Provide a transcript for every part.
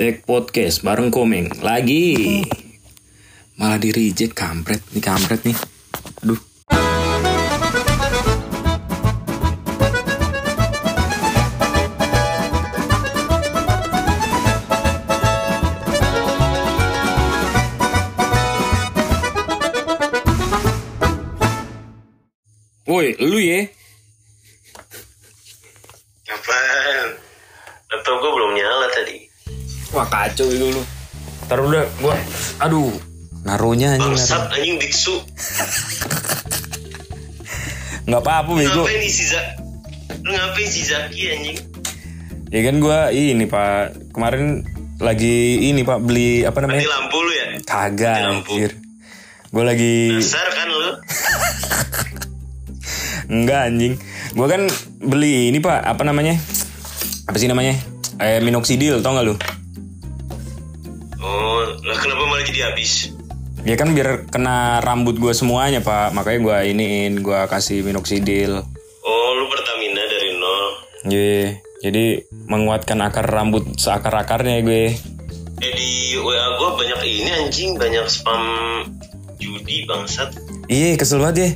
Take podcast bareng Komeng lagi. Malah di reject kampret nih kampret nih. Aduh. Woi, lu ya? Apaan? Laptop gue belum nyala tadi. Wah kacau itu lu. Taruh udah, gua, aduh, naruhnya anjing. Bangsat naruh. anjing biksu. Nggak apa-apa bego. Ngapain nih si Zak? Lu ngapain si Zaki anjing? Ya kan gua ini pak kemarin lagi ini pak beli apa Mati namanya? lampu lu ya? Kagak anjir. Gue lagi Dasar kan lu? enggak anjing. Gua kan beli ini pak apa namanya? Apa sih namanya? Eh minoxidil tau gak lu? Malah jadi habis? Ya kan biar kena rambut gua semuanya pak Makanya gua iniin Gua kasih minoxidil Oh, lu Pertamina dari nol. Iya Jadi menguatkan akar rambut seakar-akarnya gue Eh di WA gue banyak ini anjing, banyak spam judi bangsat. Iya kesel banget ya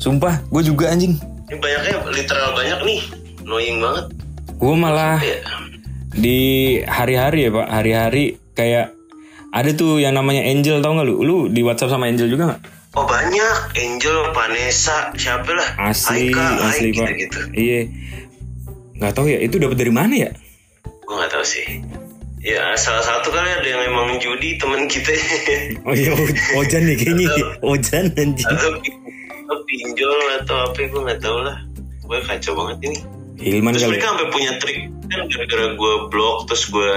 Sumpah gue juga anjing Ini banyaknya literal banyak nih. Annoying banget. Gue malah Ya. di hari-hari ya pak Hari-hari kayak Ada tuh yang namanya Angel tau gak lu? Lu di Whatsapp sama Angel juga gak? Oh banyak, Angel, Vanessa, siapa lah? Asli, Aika, asli Aik, pak gitu-gitu. Iya Gak tau ya itu dapat dari mana ya? Gue gak tahu sih. Ya salah satu kali ada yang emang judi temen kita Oh iya Ojan nih kayaknya Ojan anjing atau, atau pinjol atau apa gue nggak tahu lah. Gue kacau banget ini. Hilman Terus kali mereka sampai punya trik. Kan gara-gara gue blok terus gue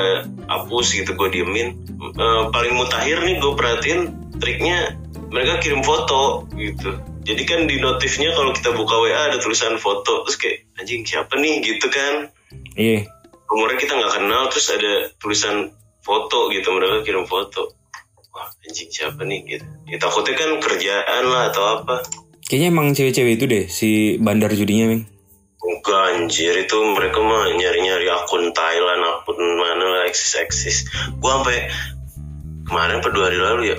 hapus gitu gue diemin. Eh, paling mutakhir nih gue perhatiin triknya mereka kirim foto gitu. Jadi kan di notifnya kalau kita buka WA ada tulisan foto. Terus kayak anjing siapa nih? Gitu kan. Iya. Umurnya kita nggak kenal terus ada tulisan foto gitu mereka kirim foto. Wah anjing siapa nih? Gitu. Ya takutnya kan kerjaan lah atau apa. Kayaknya emang cewek-cewek itu deh Si bandar judinya Meng enggak anjir itu mereka mah nyari-nyari akun Thailand akun mana lah eksis eksis gua sampai kemarin apa dua hari lalu ya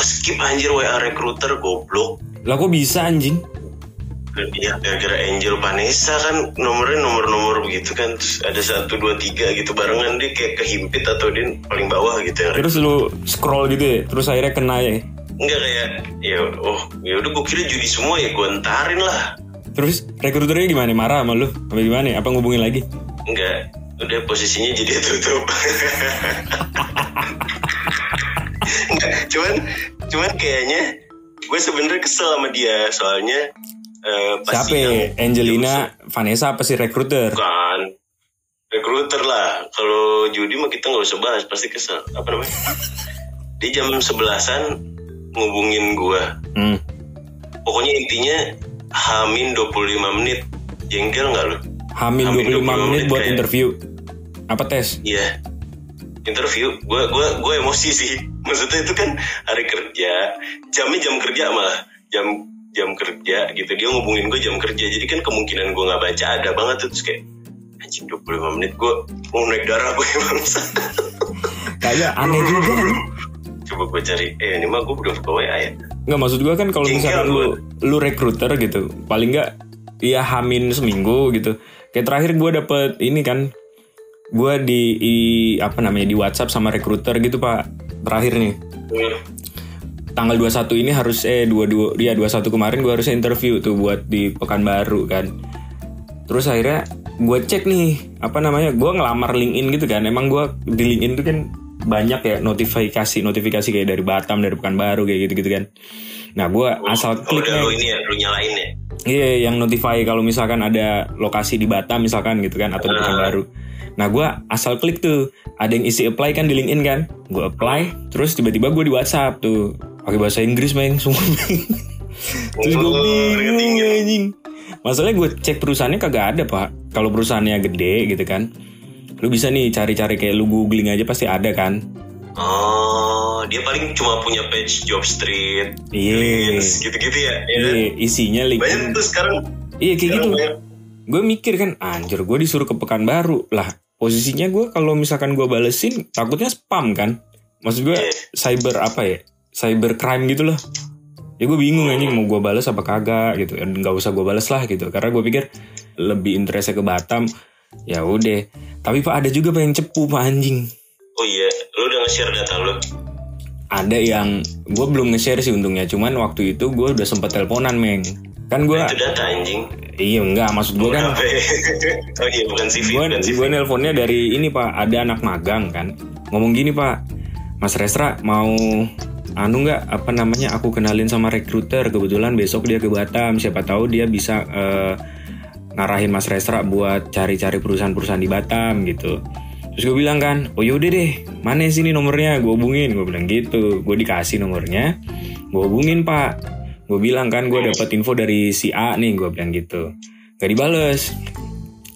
skip anjir WA recruiter goblok Lah kok bisa anjing? Iya, gara-gara Angel Vanessa kan nomornya nomor-nomor begitu kan terus ada satu dua tiga gitu barengan dia kayak kehimpit atau dia paling bawah gitu ya Terus lu scroll gitu ya Terus akhirnya kena ya Enggak kayak ya oh ya udah gue kira judi semua ya gue entarin lah. Terus rekruternya gimana? Marah sama lu? Apa gimana? Apa ngubungin lagi? Enggak, udah posisinya jadi tutup. Enggak, cuman cuman kayaknya gue sebenarnya kesel sama dia soalnya pas Siapa? sidang- Angelina, Vanessa apa sih rekruter? bukan recruiter lah. Kalau judi mah kita nggak usah bahas pasti kesel. Apa namanya? Dia jam sebelasan ngubungin gue. Hmm. Pokoknya intinya Hamin 25 menit. Jengkel nggak lu? Hamil 25 menit 25 menit buat kayak- interview. Apa tes? Iya. Interview, gue gua gua emosi sih. Maksudnya itu kan hari kerja, jamnya jam kerja malah jam jam kerja gitu. Dia ngubungin gue jam kerja, jadi kan kemungkinan gue nggak baca ada banget tuh. terus kayak anjing 25 menit gue mau naik darah gue bangsa. Kagak aneh juga. Coba gue cari, eh ini mah gue udah buka WA ya. Nggak maksud gua kan kalau misalkan lu lu rekruter gitu, paling nggak ya hamin seminggu gitu. Kayak terakhir gua dapet ini kan, gua di i- apa namanya di WhatsApp sama rekruter gitu pak. Terakhir nih, Hmm. tanggal 21 ini harus eh 22 ya 21 kemarin gue harusnya interview tuh buat di Pekanbaru kan. Terus akhirnya gue cek nih apa namanya gue ngelamar LinkedIn gitu kan. Emang gue di LinkedIn tuh kan banyak ya notifikasi notifikasi kayak dari Batam dari Pekanbaru kayak gitu gitu kan. Nah gue asal Kalau klik udah lu ini ya, lu nyalain ya. Iya, yang notify kalau misalkan ada lokasi di Batam misalkan gitu kan atau di Pekanbaru. Nah, gue asal klik tuh, ada yang isi apply kan di LinkedIn kan, gue apply, terus tiba-tiba gue di WhatsApp tuh, pakai bahasa Inggris meng, semua. Terus gue Oh, bingung anjing. Masalahnya gue cek perusahaannya kagak ada pak. Kalau perusahaannya gede gitu kan, lu bisa nih cari-cari kayak lu googling aja pasti ada kan. Oh, dia paling cuma punya page job street, Iya. Links, gitu-gitu ya. ya kan? Iya, isinya LinkedIn. Banyak tuh sekarang. Iya kayak gitu. banyak. Gue mikir kan, anjir gue disuruh ke Pekanbaru lah. posisinya gue kalau misalkan gue balesin takutnya spam kan maksud gue Iya. cyber apa ya cyber crime gitu loh ya gue bingung anjing mau gue balas apa kagak gitu nggak usah gue balas lah gitu karena gue pikir lebih interestnya ke Batam ya udah. Tapi pak ada juga pak yang cepu pak anjing. Oh iya, lu udah nge-share data lu? ada yang gue belum nge-share sih untungnya. Cuman waktu itu gue udah sempet teleponan meng. Kan gue Itu data anjing. iya enggak maksud gue kan oh iya, bukan CV, gue bukan CV. gue nelponnya dari ini pak. Ada anak magang kan. Ngomong gini pak. Mas Restra mau anu nggak apa namanya aku kenalin sama rekruter. Kebetulan besok dia ke Batam. Siapa tahu dia bisa eh, ngarahin mas Restra buat cari-cari perusahaan-perusahaan di Batam gitu terus gue bilang kan oh yaudah deh mana sini nomornya gue hubungin gue bilang gitu gue dikasih nomornya gue hubungin pak gue bilang kan gue dapat info dari si A nih gue bilang gitu gak dibales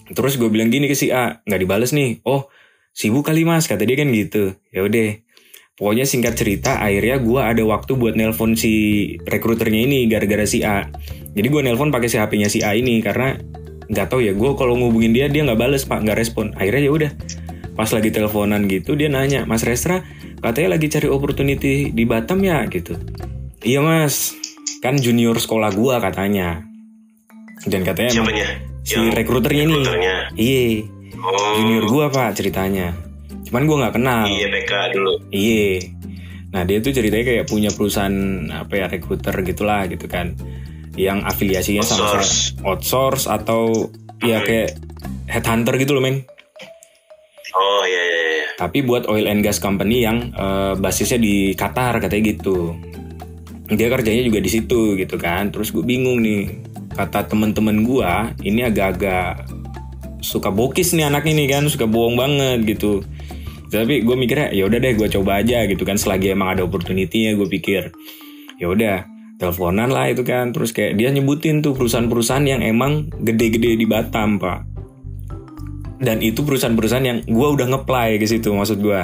Terus gue bilang gini ke si A, nggak dibales nih. Oh, sibuk kali mas, kata dia kan gitu. Ya udah. Pokoknya singkat cerita, akhirnya gue ada waktu buat nelpon si rekruternya ini gara-gara si A. Jadi gue nelpon pakai si HP-nya si A ini karena nggak tahu ya. Gue kalau ngubungin dia dia nggak bales pak, nggak respon. Akhirnya ya udah. Pas lagi teleponan gitu dia nanya, Mas Restra, katanya lagi cari opportunity di Batam ya gitu. Iya mas, kan junior sekolah gue katanya. Dan katanya Siapanya? si rekruternya ini iya Oh, junior gua pak ceritanya cuman gua nggak kenal iya PK dulu. iya nah dia tuh ceritanya kayak punya perusahaan apa ya rekruter gitulah gitu kan yang afiliasinya sama Outsource. outsource atau ya kayak headhunter gitu loh men. Oh iya iya iya. tapi buat oil and gas company yang eh, basisnya di Qatar katanya gitu. Dia kerjanya juga di situ gitu kan. Terus gue bingung nih kata temen-temen gua ini agak-agak suka bokis nih anak ini kan suka bohong banget gitu. Tapi gue mikirnya ya udah deh gue coba aja gitu kan. Selagi emang ada opportunity-nya gue pikir ya udah teleponan lah itu kan. Terus kayak dia nyebutin tuh perusahaan-perusahaan yang emang gede-gede di Batam pak. Dan itu perusahaan-perusahaan yang gue udah ngeplay ke situ maksud gue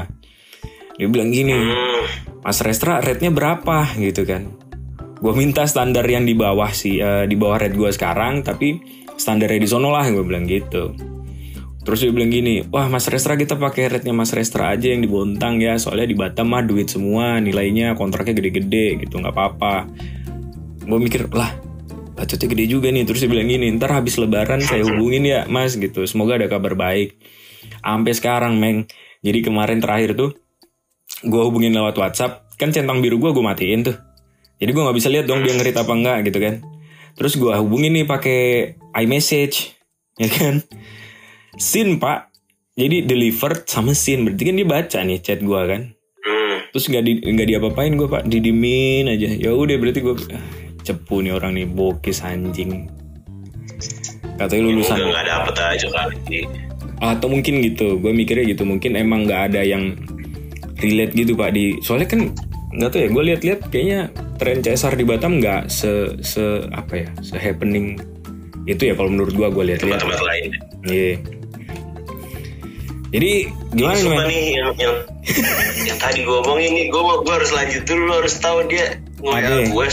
dia bilang gini Mas Restra rate-nya berapa? Gitu kan. Gue minta standar yang di bawah sih eh, di bawah rate gue sekarang tapi standarnya di sono lah gue bilang gitu. Terus dia bilang gini wah Mas Restra kita pakai rate-nya Mas Restra aja yang di Bontang ya. Soalnya di Batam mah duit semua nilainya kontraknya gede-gede gitu nggak apa-apa gue mikir lah bacotnya gede juga nih. Terus dia bilang gini ntar habis lebaran saya hubungin ya mas gitu. Semoga ada kabar baik. Sampai sekarang meng. Jadi kemarin terakhir tuh gue hubungin lewat WhatsApp. Kan centang biru gue gue matiin tuh. Jadi gue nggak bisa lihat dong dia ngerit apa enggak gitu kan. Terus gue hubungin nih pakai iMessage ya kan. Sin pak. Jadi delivered sama sin. Berarti kan dia baca nih chat gue kan. Hmm. terus nggak di nggak diapa-apain gue pak. Didimin aja. Ya udah berarti gue cepu nih orang nih bokis anjing. Katanya lulusan. Udah nggak dapet aja kali. atau mungkin gitu gue mikirnya gitu mungkin emang nggak ada yang relate gitu pak di soalnya kan nggak tahu ya gue lihat-lihat kayaknya tren CSR di Batam nggak se se apa ya se happening itu ya kalau menurut gue gue lihat-lihat. Tempat-tempat lain. iya. Jadi gimana nih yang yang yang tadi gue omongin nih, gue gue harus lanjut dulu, lu harus tahu dia Apa? ngeliat gue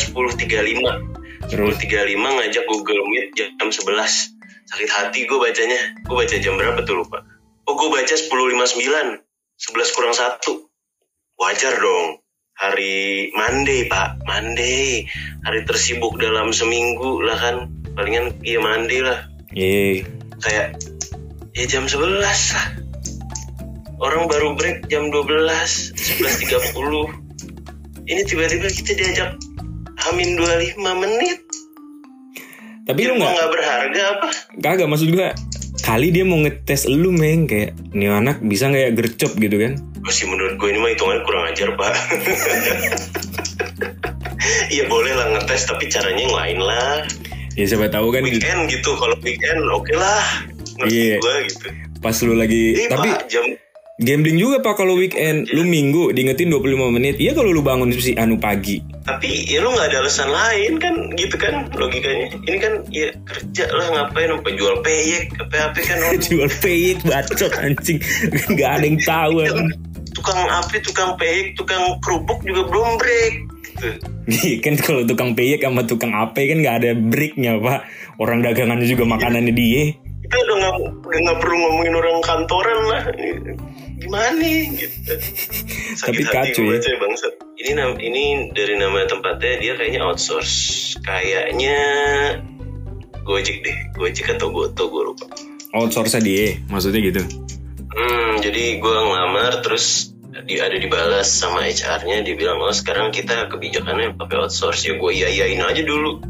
10.35 Terus? 10.35 ngajak Google Meet jam 11 Sakit hati gue bacanya. Gue baca jam berapa tuh lupa. Oh gue baca 10.59 11 kurang 1 Wajar dong. Hari Monday pak. Monday. Hari tersibuk dalam seminggu lah kan. Palingan iya Monday lah. Iya. Kayak ya jam 11 lah. Orang baru break jam 12 11.30 ini tiba-tiba kita diajak Amin 25 menit. Tapi lu nggak berharga apa? Kagak maksud gue kali dia mau ngetes lu meng kayak nih anak bisa nggak ya gercep? gitu kan. Masih menurut gue ini mah hitungan kurang ajar pak. Iya boleh lah ngetes tapi caranya yang lain lah. Ya siapa tahu kan di- weekend gitu kalau weekend oke lah. Ngerti Iya. gue gitu. Pas lu lagi Eh, tapi pak jam gambling juga pak kalau weekend. Lu minggu diingetin 25 menit. Iya kalau lu bangun si anu pagi. Tapi ya lu nggak ada alasan lain kan? Gitu kan logikanya. Ini kan ya kerja lah ngapain? Apa jual peyek apa apa kan orang. Jual peyek bacot anjing. Nggak ada yang tahu anjing. tukang api tukang peyek tukang kerupuk juga belum break gitu. Iya kan kalau tukang peyek sama tukang ape kan nggak ada breaknya pak. Orang dagangannya juga makanannya dia. Kita udah nggak udah nggak perlu ngomongin orang kantoran lah gimana nih gitu Tapi kacau ya. baca bangsat ini ini dari nama tempatnya dia kayaknya outsource kayaknya Gojek deh Gojek atau Goto gue lupa Outsource dia, maksudnya gitu. Hmm, jadi gue ngelamar terus di ada dibalas sama HR-nya dia bilang oh sekarang kita kebijakannya pakai outsource ya gue iyain aja dulu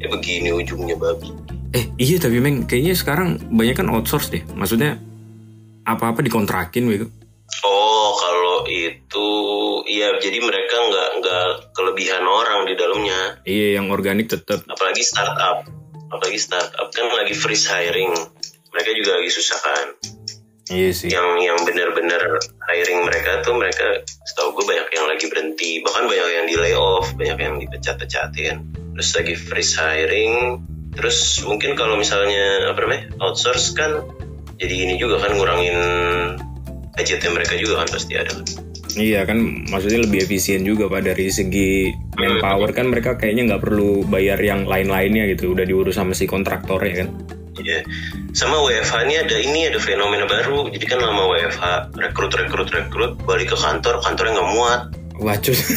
ya begini ujungnya babi Eh iya tapi Meng, kayaknya sekarang banyak kan outsource deh. Maksudnya apa-apa dikontrakin gitu. oh kalau itu iya jadi mereka nggak nggak kelebihan orang di dalamnya. Iya yang organik tetap. apalagi startup. Apalagi startup. Kan lagi freeze hiring. Mereka juga lagi susah kan? Iya sih. yang yang benar-benar hiring mereka tuh mereka setahu gue banyak yang lagi berhenti. Bahkan banyak yang di layoff banyak yang dipecat-pecatin. Terus lagi freeze hiring. Terus mungkin kalau misalnya apa namanya outsource kan jadi ini juga kan ngurangin budgetnya mereka juga kan pasti ada kan Iya kan maksudnya lebih efisien juga pak dari segi manpower kan mereka kayaknya nggak perlu bayar yang lain-lainnya gitu udah diurus sama si kontraktornya kan. Iya. Sama WFH ini ada ini ada fenomena baru. Jadi kan lama WFH rekrut rekrut rekrut balik ke kantor kantornya nggak muat. Wacus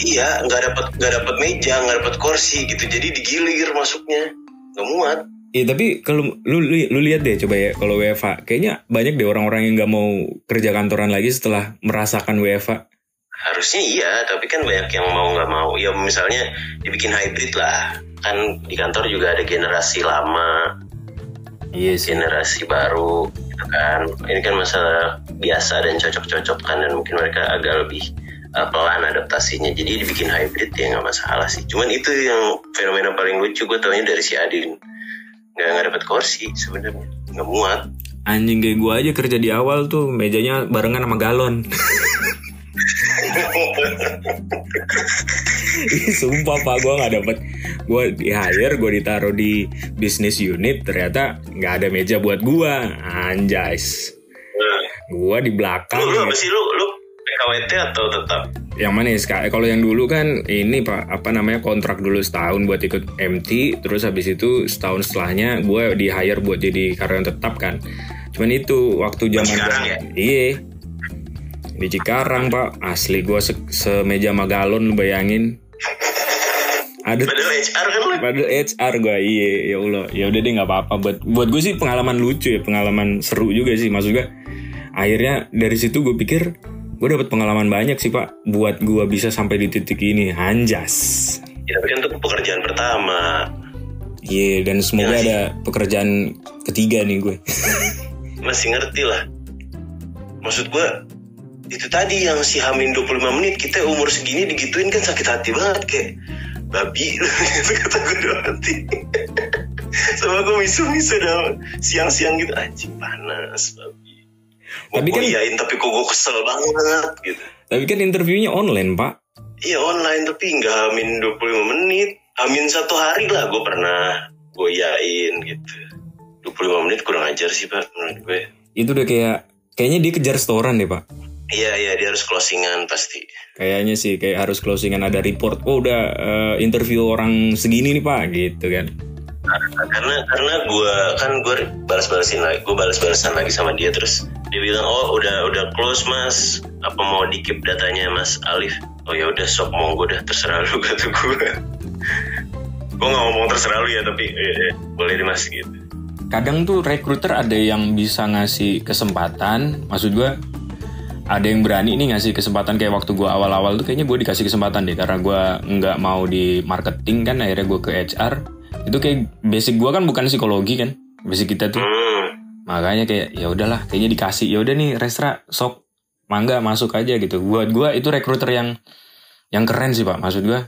Iya, nggak dapat nggak dapat meja, nggak dapat kursi gitu. Jadi digilir masuknya, nggak muat. Iya tapi kalau lu, lu lu lihat deh coba ya kalau WFH kayaknya banyak deh orang-orang yang nggak mau kerja kantoran lagi setelah merasakan WFH. Harusnya iya, tapi kan banyak yang mau nggak mau. Ya misalnya dibikin hybrid lah. Kan di kantor juga ada generasi lama, Iya sih. generasi baru, gitu kan. Ini kan masalah biasa dan cocok-cocok kan dan mungkin mereka agak lebih uh, pelan adaptasinya. Jadi dibikin hybrid ya nggak masalah sih. Cuman itu yang fenomena paling lucu gue taunya dari si Adin. Nggak nggak dapat kursi sebenarnya, nggak muat. Anjing kayak gue aja kerja di awal tuh mejanya barengan sama galon. Sumpah pak gue nggak dapet. Gue di hire gue ditaruh di bisnis unit ternyata nggak ada meja buat gue anjais. Nah, gue di belakang. Lu, lu apa sih? Lu lu PKWT atau tetap? Yang mana ya? Eh, kalau yang dulu kan ini pak apa namanya kontrak dulu setahun buat ikut MT terus habis itu setahun setelahnya gue di hire buat jadi karyawan tetap kan? Cuman itu waktu zaman ya? iya. Di Cikarang pak. Asli gue se semeja sama galon lu bayangin. Ada Padahal HR kan lu. Padahal HR gue iya. Ya Allah ya udah deh nggak apa-apa. Buat buat gue sih pengalaman lucu ya pengalaman seru juga sih. Maksud gue akhirnya dari situ gue pikir gue dapat pengalaman banyak sih pak buat gue bisa sampai di titik ini anjas Ya, tapi kan itu pekerjaan pertama. iya dan semoga sih. ada pekerjaan ketiga nih gue Masih ngerti lah. Maksud gue itu tadi yang si Hamin 25 menit kita umur segini digituin kan sakit hati banget kayak babi itu kata gue dalam hati sama gue misu-misu dalam siang-siang gitu anjing panas babi Tapi kan- iyain tapi kok gue kesel banget gitu. Tapi kan interviewnya online pak. Iya online tapi nggak amin 25 menit. Amin satu hari lah gue pernah gue yain gitu 25 menit kurang ajar sih pak menurut gue. Itu udah kayak kayaknya dia kejar setoran deh pak. Iya iya dia harus closingan pasti. Kayaknya sih kayak harus closingan ada report oh udah eh, interview orang segini nih pak gitu kan karena karena gue kan gue balas-balasin lagi gue balas-balasan lagi sama dia terus dia bilang oh udah udah close mas. Apa mau dikip datanya mas Alif? Oh ya udah sok monggo dah terserah lu kata gue gue nggak ngomong terserah lu ya tapi eh, boleh deh mas gitu. Kadang tuh recruiter ada yang bisa ngasih kesempatan. Maksud gue ada yang berani nih ngasih kesempatan kayak waktu gue awal-awal tuh kayaknya gue dikasih kesempatan deh karena gue nggak mau di marketing kan akhirnya gue ke HR itu kayak basic gue kan bukan psikologi kan basic kita tuh. Hmm. makanya kayak ya udahlah kayaknya dikasih. Ya udah nih Restra sok mangga masuk aja gitu. Buat gue itu recruiter yang yang keren sih pak. Maksud gue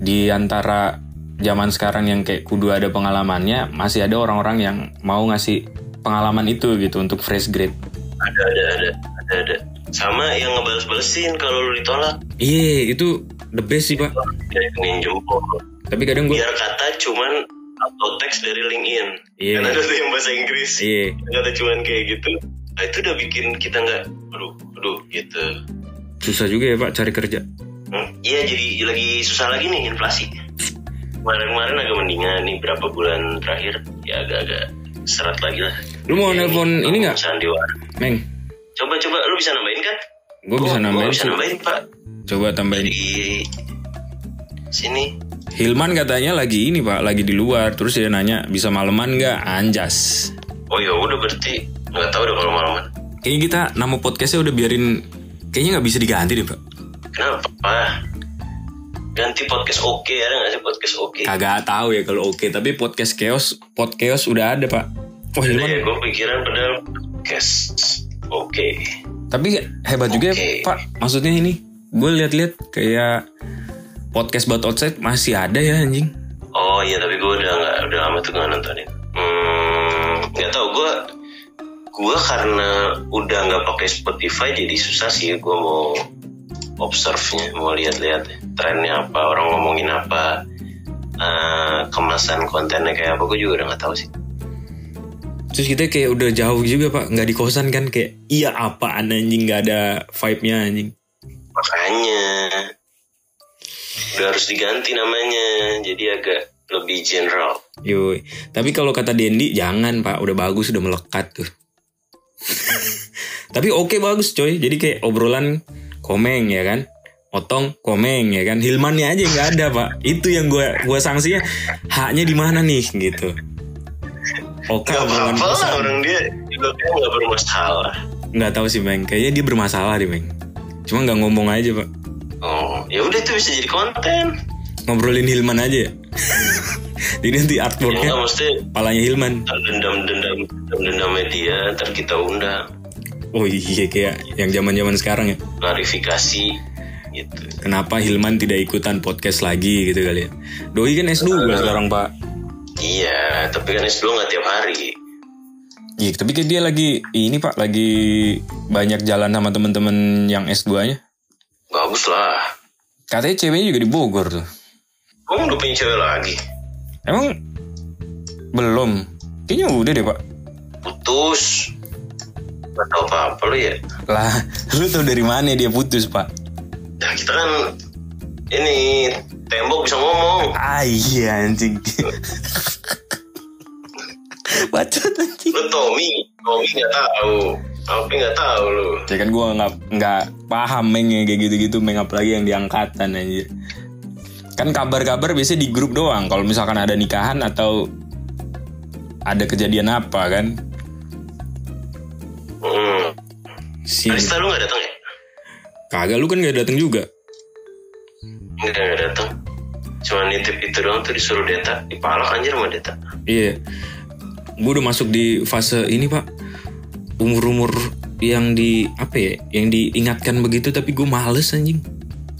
di antara zaman sekarang yang kayak kudu ada pengalamannya masih ada orang-orang yang mau ngasih pengalaman itu gitu untuk fresh grade. Ada ada ada ada ada. Sama yang ngebales-balesin kalau lu ditolak. Iya itu the best sih pak. Ya jempol tapi kadang gue biar kata cuman auto text dari LinkedIn Iya. kan ada tuh yang bahasa Inggris iya kata cuman kayak gitu nah, itu udah bikin kita nggak aduh aduh gitu susah juga ya pak cari kerja Hmm, iya jadi lagi susah lagi nih inflasi kemarin-kemarin agak mendingan nih berapa bulan terakhir ya agak-agak serat lagi lah. Lu mau Ya, nelpon ini nggak? Meng, Coba coba lu bisa nambahin kan? gue bisa nambahin gua bisa nambahin pak Coba tambahin. di sini. Hilman katanya lagi ini pak, lagi di luar. Terus dia nanya bisa maleman nggak? Anjas. Oh ya udah berarti nggak tahu deh kalau malaman. Kayaknya kita nama podcastnya udah biarin. Kayaknya nggak bisa diganti deh pak. Kenapa? Ganti podcast oke ada nggak sih podcast oke? Kagak tahu ya kalau oke. Tapi podcast chaos, podcast udah ada pak. Oh Hilman. gue pikiran padahal podcast oke. Tapi hebat juga ya pak. Maksudnya ini, gue lihat-lihat kayak podcast But Outside masih ada ya anjing. Oh iya tapi gue udah nggak udah lama tuh nggak nontonin. Hmm, nggak tahu gue gue karena udah nggak pakai Spotify jadi susah sih gue mau observe-nya mau lihat-lihat trennya apa orang ngomongin apa eh, kemasan kontennya kayak apa gue juga udah nggak tahu sih. Terus kita kayak udah jauh juga pak, nggak di kosan kan kayak iya apaan anjing nggak ada vibe-nya anjing. Makanya udah harus diganti namanya jadi agak lebih general. Yoi. Tapi kalau kata Dendi jangan pak, udah bagus udah melekat tuh. Tapi oke bagus coy, jadi kayak obrolan komeng ya kan, otong komeng ya kan, Hilmannya aja nggak ada pak. Itu yang gue gua sanksinya haknya di mana nih gitu. Oke Gak obrolan apa-apa lah kosan. orang dia juga nggak bermasalah. Nggak tahu sih Meng, kayaknya dia bermasalah deh Meng. Cuma nggak ngomong aja pak, ya udah itu bisa jadi konten. ngobrolin Hilman aja ya. Jadi nanti Ya artworknya nggak mesti palanya Hilman. dendam dendam dendam media ntar kita undang Oh iya kayak yang zaman zaman sekarang ya. klarifikasi gitu. Kenapa Hilman tidak ikutan podcast lagi gitu kali ya? Doi kan S2 sekarang pak. Iya, tapi kan S2 nggak tiap hari. Iya, tapi kayak dia lagi ini pak lagi banyak jalan sama temen-temen yang S2-nya. Bagus lah. Katanya ceweknya juga di Bogor tuh. Kamu udah punya cewek lagi? Emang belum? Kayaknya udah deh pak. Putus. Gak tau apa-apa lu ya. Lah, lu tau dari mana dia putus pak? Nah kita kan ini tembok bisa ngomong. Ah iya anjing. Bacot anjing. Lu Tommy, Tommy nggak tahu. Apa nggak tahu lu? Ya kan gue nggak nggak paham meng yang kayak gitu-gitu meng apalagi yang diangkatan anjir. Kan kabar-kabar biasanya di grup doang. Kalau misalkan ada nikahan atau ada kejadian apa kan? Hmm. Si Arista lu nggak datang ya? kagak lu kan nggak datang juga. Nggak nggak datang. Cuma nitip itu doang tuh disuruh Deta. Dipalak anjir sama Deta. Iya. Gue udah masuk di fase ini pak. Umur-umur yang di apa ya? Yang diingatkan begitu tapi gue males anjing.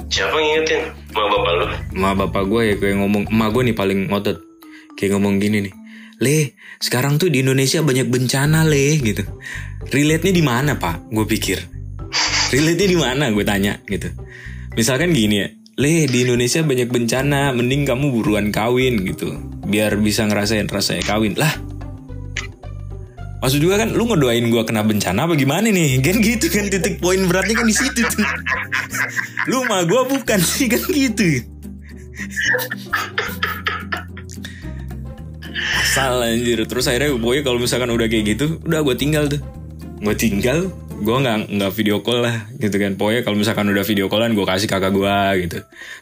Siapa yang ngingetin? Ma bapak lu? Ma bapak gue ya kayak ngomong, emak gue nih paling ngotot. Kayak ngomong gini nih. Le, sekarang tuh di Indonesia banyak bencana le gitu. Relate-nya di mana pak? Gue pikir. Relate-nya di mana? Gue tanya gitu. Misalkan gini ya. Le, di Indonesia banyak bencana, mending kamu buruan kawin gitu. Biar bisa ngerasain rasanya kawin. Lah, Maksud juga kan lu ngedoain gua kena bencana apa gimana nih? Kan gitu kan titik poin beratnya kan di situ tuh. Lu mah gua bukan sih kan gitu. Asal anjir Terus akhirnya pokoknya kalau misalkan udah kayak gitu Udah gue tinggal tuh Gue tinggal Gue nggak nggak video call lah gitu kan Pokoknya kalau misalkan udah video callan Gue kasih kakak gue gitu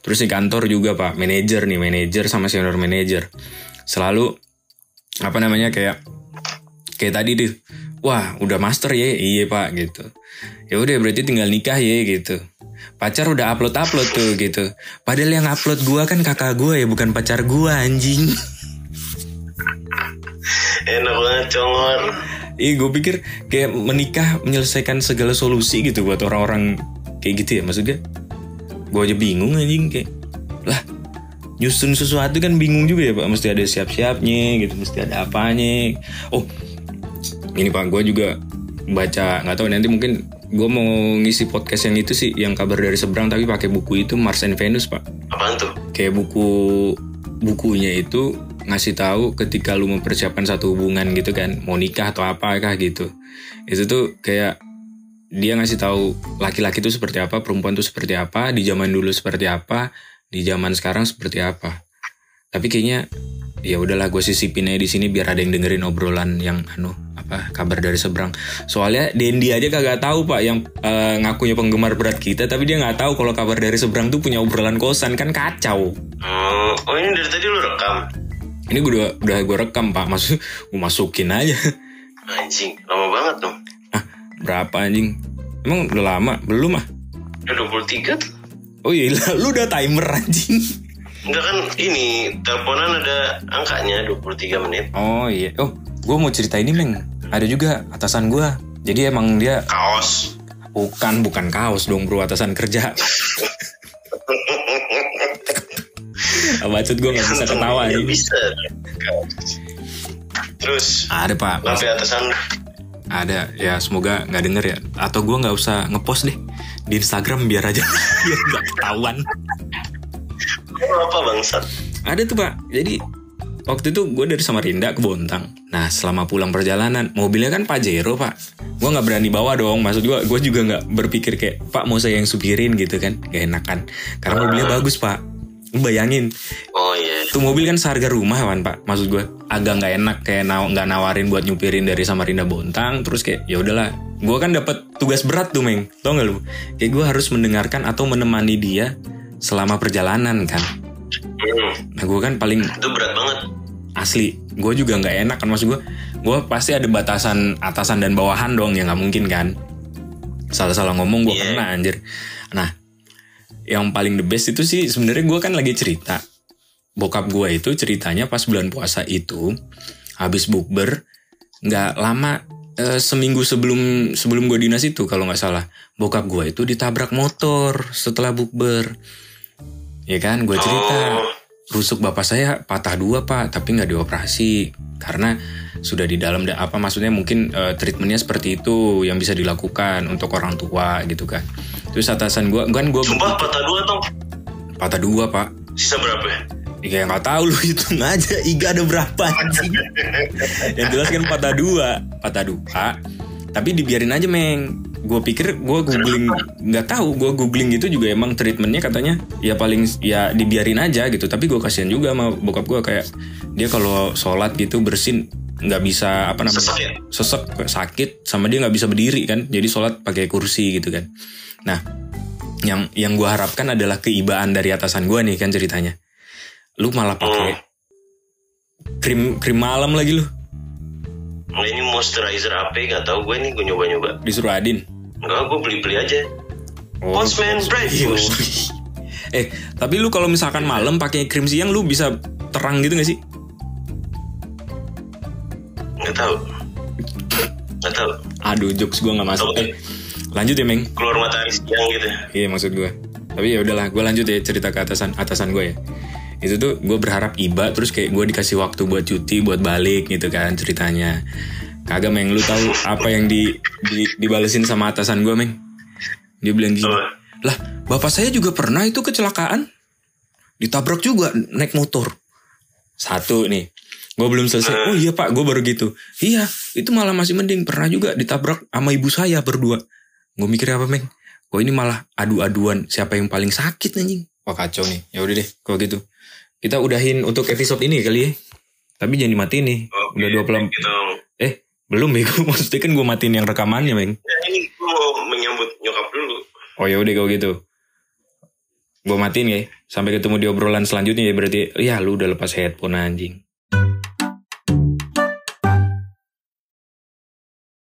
Terus di kantor juga pak Manager nih Manager sama senior manager Selalu Apa namanya kayak Kayak tadi tuh Wah udah master ya? Iya pak gitu. Ya udah berarti tinggal nikah ya gitu. Pacar udah upload upload tuh gitu. Padahal yang upload gua kan kakak gua ya bukan pacar gua anjing. Enak banget congor. Ih gue pikir kayak menikah menyelesaikan segala solusi gitu buat orang-orang kayak gitu ya maksudnya. Gue aja bingung anjing kayak. Lah nyusun sesuatu kan bingung juga ya pak. Mesti ada siap-siapnya gitu. Mesti ada apanya. Oh ini pak gue juga baca nggak tahu nanti mungkin gue mau ngisi podcast yang itu sih yang kabar dari seberang tapi pakai buku itu Mars and Venus pak. Apaan tuh? kayak buku bukunya itu ngasih tahu ketika lu mempersiapkan satu hubungan gitu kan mau nikah atau apakah gitu. Itu tuh kayak dia ngasih tahu laki-laki itu seperti apa perempuan itu seperti apa di zaman dulu seperti apa di zaman sekarang seperti apa. Tapi kayaknya ya udahlah gue sisipin aja di sini biar ada yang dengerin obrolan yang anu apa kabar dari seberang. Soalnya Dendi aja kagak tahu pak yang eh, ngakunya penggemar berat kita tapi dia nggak tahu kalau kabar dari seberang tuh punya obrolan kosan kan kacau. Oh, oh ini dari tadi lu rekam. ini gue udah udah gue rekam pak masuk gue masukin aja. Anjing, lama banget dong. ah berapa anjing? Emang udah lama? Belum ah. Udah 23 tuh. oh iya lu udah timer anjing Enggak kan ini teleponan ada angkanya 23 menit. oh iya. Oh gue mau cerita ini meng ada juga atasan gue jadi emang dia Kaos. bukan bukan kaos dong bro. Atasan kerja. Bacot gue gak bisa ketawa Ya ini? bisa. Terus Ada pak. Lampu atasan? Ada. Ya semoga nggak denger ya. Atau gue nggak usah ngepost deh Di Instagram biar aja Biar gak ketahuan apa bangsat? Ada tuh pak. Jadi waktu itu gue dari Samarinda ke Bontang. Nah selama pulang perjalanan Mobilnya kan Pajero pak. Gue nggak berani bawa dong. Maksud gue Gue juga nggak berpikir kayak Pak mau saya yang supirin gitu kan. Gak enakan. Karena mobilnya bagus pak. Bayangin. Oh iya. Tuh mobil kan seharga rumah kan pak. Maksud gue agak nggak enak kayak naw nggak nawarin buat nyupirin dari Samarinda Bontang. Terus kayak ya udahlah Gue kan dapat tugas berat tuh Meng. Tau gak lu? Kayak gue harus mendengarkan atau menemani dia Selama perjalanan kan? Hmm, Nah gue kan paling itu berat banget. asli. Gue juga nggak enak kan? Maksud gue Gue pasti ada batasan atasan dan bawahan dong Ya nggak mungkin kan? Salah-salah ngomong gue Iya. kena anjir. Nah yang paling the best itu sih sebenarnya gue kan lagi cerita. Bokap gue itu ceritanya pas bulan puasa itu habis bukber nggak lama eh, seminggu sebelum sebelum gue dinas itu kalau nggak salah. Bokap gue itu ditabrak motor setelah bukber. Ya kan? Gue cerita. Oh. rusuk bapak saya patah dua pak tapi nggak dioperasi. Karena sudah di dalam da- apa maksudnya mungkin eh, treatmentnya seperti itu yang bisa dilakukan untuk orang tua gitu kan. Terus atasan gue kan gue Sumpah patah dua tong. patah dua pak. Sisa berapa? ya? Ya nggak tahu lu hitung aja Iga ada berapa? Anjing Yang jelas kan patah dua Patah dua Tapi dibiarin aja meng. Gue pikir gue googling nggak tahu gue googling gitu juga emang treatmentnya katanya ya paling ya dibiarin aja gitu. Tapi gue kasihan juga sama bokap gue kayak dia kalau sholat gitu bersin nggak bisa apa namanya Sesek ya? sesek sakit sama dia nggak bisa berdiri kan. Jadi sholat pakai kursi gitu kan. Nah yang yang gue harapkan adalah keibaan dari atasan gue nih kan ceritanya lu malah pakai krim krim malam lagi lu Nah, ini moisturizer apa nggak tahu gue nih gue nyoba-nyoba. disuruh Adin Enggak, gue beli-beli aja. Oh, Postman breakfast. eh tapi lu kalau misalkan malam pakai krim siang lu bisa terang gitu gak sih Nggak tahu. Nggak tahu. aduh jokes gue nggak masuk eh lanjut ya meng Keluar matahari siang gitu. iya maksud gue tapi ya udahlah gue lanjut ya cerita ke atasan atasan gue ya itu tuh gue berharap iba terus kayak gue dikasih waktu buat cuti buat balik gitu kan ceritanya. Kagak meng lu tahu apa yang di, di dibalesin sama atasan gue meng? Dia bilang gini lah bapak saya juga pernah itu kecelakaan. Ditabrak juga naik motor. Satu nih gue belum selesai. Oh iya pak gue baru gitu. Iya itu malah masih mending. Pernah juga ditabrak sama ibu saya berdua. Gue mikir apa meng? Kok ini malah adu-aduan. Siapa yang paling sakit anjing? Wah kacau nih. Ya udah deh kalau gitu kita udahin untuk episode ini kali ya tapi jangan dimatiin nih Oke, udah 20 Gitu. eh belum ya gue maksudnya kan gue matiin yang rekamannya meng Ya, ini gue mau menyambut nyokap dulu. Oh ya udah kalau gitu. Gue matiin ya. Sampai ketemu di obrolan selanjutnya ya berarti. Ya lu udah lepas headphone anjing.